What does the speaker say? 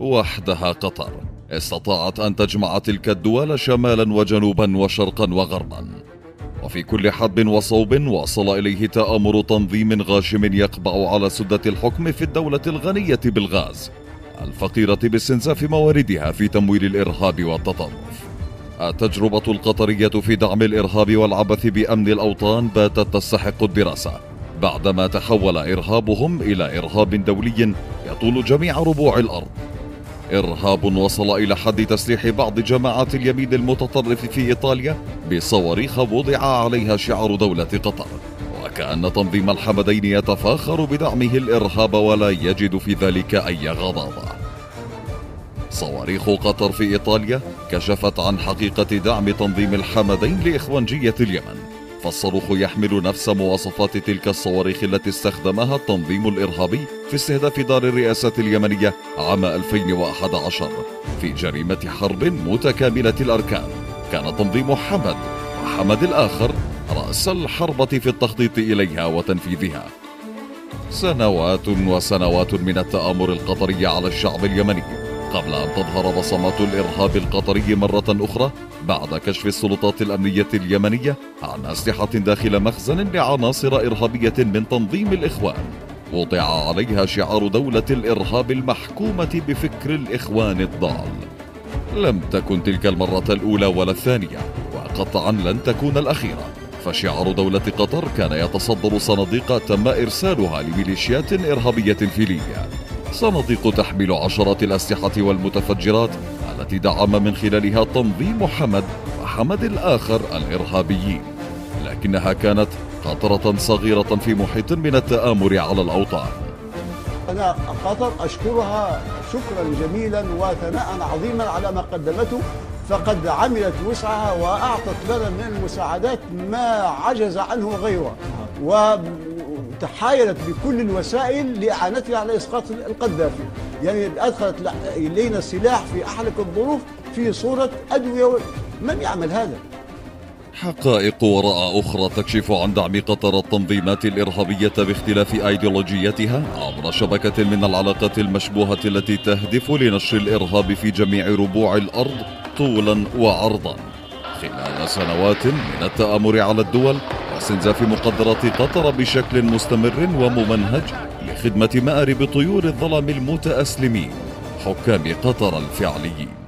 وحدها قطر. استطاعت أن تجمع تلك الدول شمالا وجنوبا وشرقا وغربا. وفي كل حدب وصوب وصل إليه تآمر تنظيم غاشم يقبع على سدة الحكم في الدولة الغنية بالغاز الفقيرة باستنزاف مواردها في تمويل الإرهاب والتطرف. التجربة القطرية في دعم الإرهاب والعبث بأمن الأوطان باتت تستحق الدراسة بعدما تحول إرهابهم إلى إرهاب دولي يطول جميع ربوع الأرض. إرهاب وصل إلى حد تسليح بعض جماعات اليمين المتطرف في إيطاليا بصواريخ وضع عليها شعار دولة قطر. وكأن تنظيم الحمدين يتفاخر بدعمه الإرهاب ولا يجد في ذلك أي غضاضة صواريخ قطر في إيطاليا كشفت عن حقيقة دعم تنظيم الحمدين لإخوانجية اليمن. فالصاروخ يحمل نفس مواصفات تلك الصواريخ التي استخدمها التنظيم الإرهابي في استهداف دار الرئاسة اليمنية عام 2011 في جريمة حرب متكاملة الأركان. كان تنظيم حمد وحمد الآخر رأس الحربة في التخطيط إليها وتنفيذها. سنوات وسنوات من التآمر القطري على الشعب اليمني. قبل أن تظهر بصمات الإرهاب القطري مرة أخرى بعد كشف السلطات الأمنية اليمنية عن أسلحة داخل مخزن لعناصر إرهابية من تنظيم الإخوان. وضع عليها شعار دولة الإرهاب المحكومة بفكر الإخوان الضال. لم تكن تلك المرة الأولى ولا الثانية وقطعا لن تكون الأخيرة. فشعار دولة قطر كان يتصدر صناديق تم إرسالها لميليشيات إرهابية في ليبيا صناديق تحمل عشرات الأسلحة والمتفجرات التي دعم من خلالها تنظيم حمد وحمد الآخر الإرهابيين لكنها كانت قطرة صغيرة في محيط من التآمر على الأوطان. أنا قطر أشكرها شكرا جميلا وثناء عظيما على ما قدمته فقد عملت وسعها وأعطت لنا من المساعدات ما عجز عنه غيرها وتحايلت بكل الوسائل لإعانتنا على إسقاط القذافي يعني أدخلت إلينا السلاح في أحلك الظروف في صورة أدوية من يعمل هذا؟ حقائق وراء أخرى تكشف عن دعم قطر التنظيمات الإرهابية باختلاف أيديولوجيتها عبر شبكة من العلاقات المشبوهة التي تهدف لنشر الإرهاب في جميع ربوع الأرض طولا وعرضا. خلال سنوات من التآمر على الدول واستنزاف مقدرات قطر بشكل مستمر وممنهج لخدمة مآرب طيور الظلم المتأسلمين حكام قطر الفعليين.